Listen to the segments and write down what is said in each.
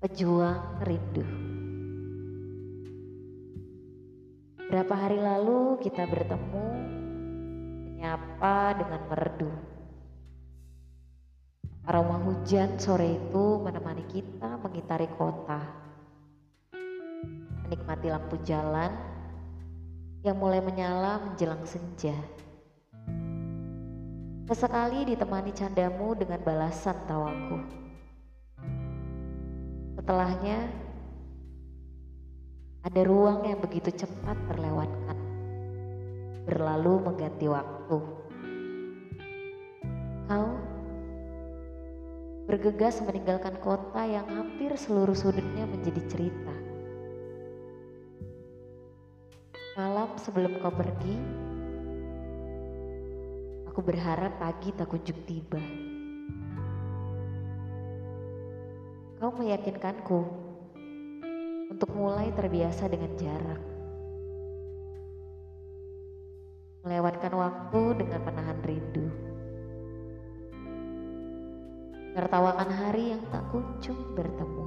Pejuang rindu. Berapa hari lalu kita bertemu, menyapa dengan merdu. Aroma hujan sore itu menemani kita mengitari kota. Menikmati lampu jalan yang mulai menyala menjelang senja. Sesekali ditemani candamu dengan balasan tawaku. Setelahnya, ada ruang yang begitu cepat terlewatkan, berlalu mengganti waktu. Kau bergegas meninggalkan kota yang hampir seluruh sudutnya menjadi cerita. Malam sebelum kau pergi, aku berharap pagi tak kunjung tiba. Kau meyakinkanku untuk mulai terbiasa dengan jarak. Melewatkan waktu dengan menahan rindu. Tertawakan hari yang tak kunjung bertemu.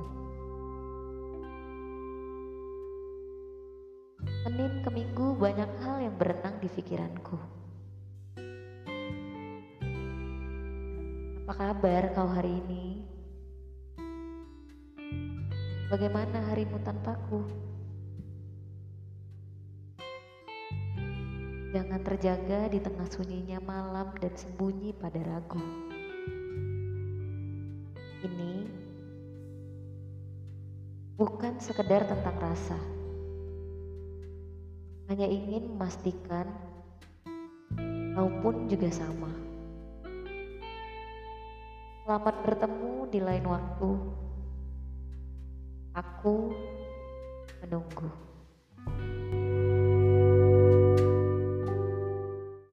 Senin ke Minggu banyak hal yang berenang di pikiranku. Apa kabar kau hari ini? Bagaimana harimu tanpaku? Jangan terjaga di tengah sunyinya malam dan sembunyi pada ragu. Ini bukan sekedar tentang rasa. Hanya ingin memastikan kau pun juga sama. Selamat bertemu di lain waktu. Aku menunggu.